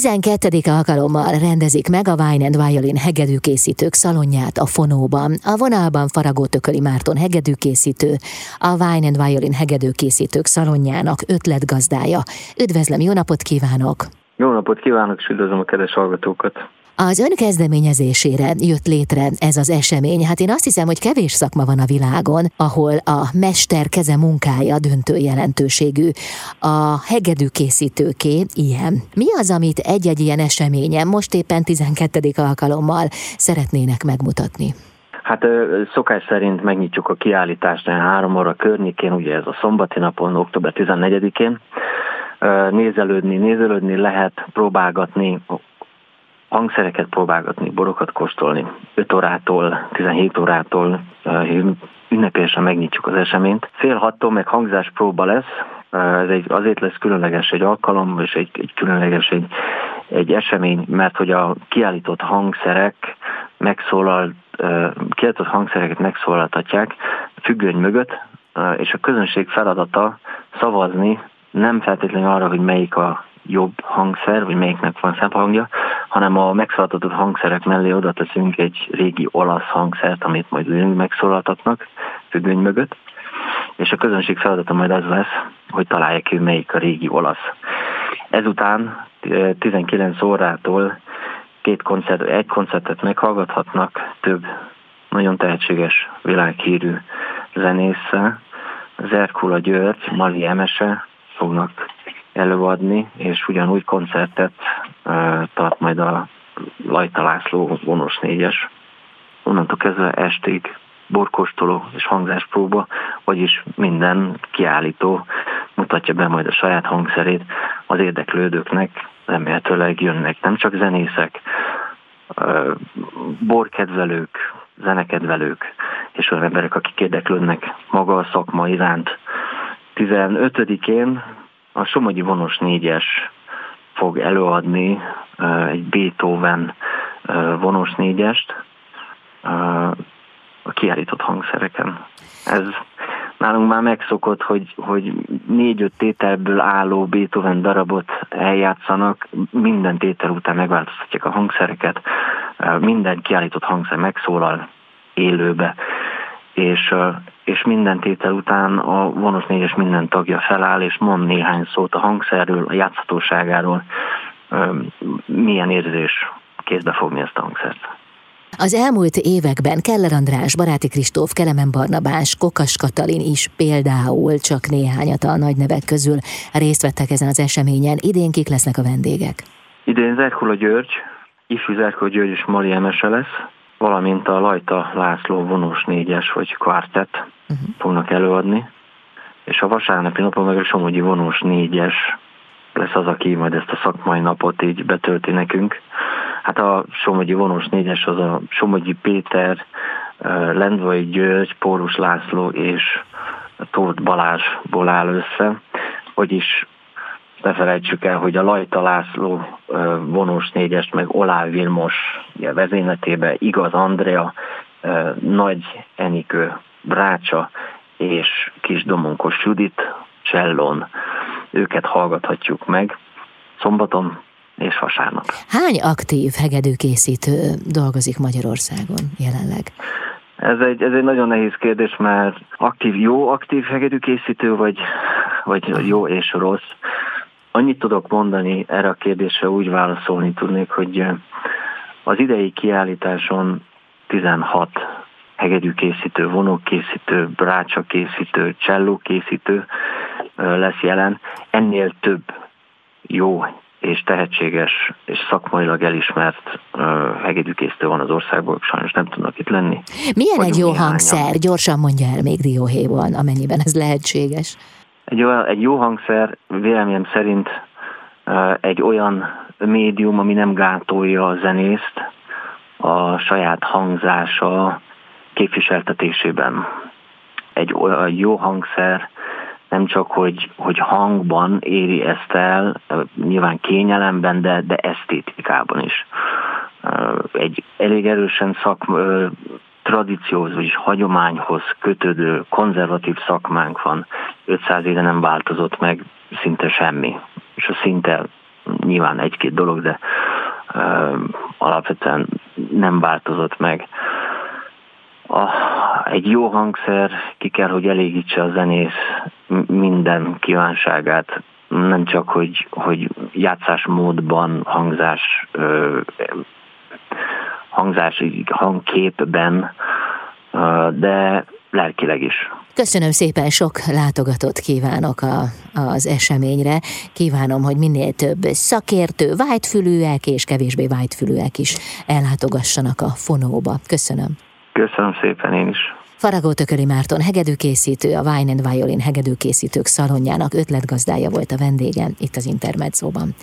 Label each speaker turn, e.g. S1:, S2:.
S1: 12. alkalommal rendezik meg a Wine and Violin hegedűkészítők szalonját a Fonóban. A vonalban Faragó Tököli Márton hegedűkészítő, a Wine and Violin hegedűkészítők szalonjának ötletgazdája. Üdvözlöm, jó napot kívánok!
S2: Jó napot kívánok, és üdvözlöm a kedves hallgatókat!
S1: Az ön kezdeményezésére jött létre ez az esemény. Hát én azt hiszem, hogy kevés szakma van a világon, ahol a mester keze munkája döntő jelentőségű. A hegedű készítőké ilyen. Mi az, amit egy-egy ilyen eseményen most éppen 12. alkalommal szeretnének megmutatni?
S2: Hát szokás szerint megnyitjuk a kiállítást három óra környékén, ugye ez a szombati napon, október 14-én. Nézelődni, nézelődni lehet, próbálgatni hangszereket próbálgatni, borokat kóstolni. 5 órától, 17 órától ünnepélyesen megnyitjuk az eseményt. Fél hattól meg hangzáspróba lesz, ez egy, azért lesz különleges egy alkalom, és egy, egy különleges egy, egy esemény, mert hogy a kiállított hangszerek megszólal, kiállított hangszereket megszólaltatják függöny mögött, és a közönség feladata szavazni nem feltétlenül arra, hogy melyik a jobb hangszer, vagy melyiknek van szebb hangja, hanem a megszólaltatott hangszerek mellé oda teszünk egy régi olasz hangszert, amit majd ők megszólaltatnak függöny mögött, és a közönség feladata majd az lesz, hogy találják ki, melyik a régi olasz. Ezután 19 órától két koncert, egy koncertet meghallgathatnak több nagyon tehetséges világhírű zenésze, Zerkula György, Mali Emese fognak előadni, és ugyanúgy koncertet tart majd a Lajta László vonos négyes. Onnantól kezdve estig borkostoló és hangzáspróba, vagyis minden kiállító mutatja be majd a saját hangszerét az érdeklődőknek, remélhetőleg jönnek nem csak zenészek, borkedvelők, zenekedvelők, és olyan emberek, akik érdeklődnek maga a szakma iránt. 15-én a Somogyi vonos négyes fog előadni egy Beethoven vonos négyest a kiállított hangszereken. Ez nálunk már megszokott, hogy, hogy négy-öt tételből álló Beethoven darabot eljátszanak, minden tétel után megváltoztatják a hangszereket, minden kiállított hangszer megszólal élőbe és, és minden tétel után a vonos négyes minden tagja feláll, és mond néhány szót a hangszerről, a játszhatóságáról, milyen érzés kézbe fogni ezt a hangszert.
S1: Az elmúlt években Keller András, Baráti Kristóf, Kelemen Barnabás, Kokas Katalin is például csak néhányat a nagy nevek közül részt vettek ezen az eseményen. Idén kik lesznek a vendégek?
S2: Idén Zerkula György, ifjú Zerkula György és Mari Emese lesz, valamint a Lajta László vonós négyes vagy kvartett uh-huh. fognak előadni, és a vasárnapi napon meg a Somogyi vonós négyes lesz az, aki majd ezt a szakmai napot így betölti nekünk. Hát a Somogyi vonós négyes az a Somogyi Péter, Lendvai György, Pórus László és Tóth Balázsból áll össze, vagyis ne felejtsük el, hogy a Lajta László vonós négyest, meg Olá Vilmos vezényletébe, Igaz Andrea, Nagy Enikő Brácsa és Kis Domonkos Judit Csellon. Őket hallgathatjuk meg szombaton és vasárnap.
S1: Hány aktív hegedűkészítő dolgozik Magyarországon jelenleg?
S2: Ez egy, ez egy nagyon nehéz kérdés, mert aktív, jó aktív hegedűkészítő, vagy, vagy jó és rossz. Annyit tudok mondani erre a kérdésre, úgy válaszolni tudnék, hogy az idei kiállításon 16 hegedűkészítő, vonókészítő, brácsakészítő, csellókészítő lesz jelen. Ennél több jó és tehetséges és szakmailag elismert uh, hegedűkészítő van az országban, sajnos nem tudnak itt lenni.
S1: Milyen Vagyunk egy jó hangszer? Gyorsan mondja el még dióhéjban, amennyiben ez lehetséges.
S2: Egy, olyan, egy jó hangszer véleményem szerint egy olyan médium, ami nem gátolja a zenészt a saját hangzása képviseltetésében. Egy olyan jó hangszer nem csak, hogy, hogy hangban éri ezt el, nyilván kényelemben, de, de esztétikában is. Egy elég erősen szak, tradícióhoz, vagyis hagyományhoz kötődő konzervatív szakmánk van. 500 éve nem változott meg szinte semmi. És a szinte nyilván egy-két dolog, de alapvetően nem változott meg. A, egy jó hangszer ki kell, hogy elégítse a zenész minden kívánságát, nem csak, hogy, hogy játszásmódban, hangzás, hangzás hangképben, de lelkileg is.
S1: Köszönöm szépen, sok látogatót kívánok a, az eseményre. Kívánom, hogy minél több szakértő, vágyfülűek és kevésbé vágyfülűek is ellátogassanak a fonóba. Köszönöm.
S2: Köszönöm szépen én is.
S1: Faragó Tököli Márton hegedűkészítő, a Wine and Violin hegedűkészítők szalonjának ötletgazdája volt a vendégem itt az Intermedzóban.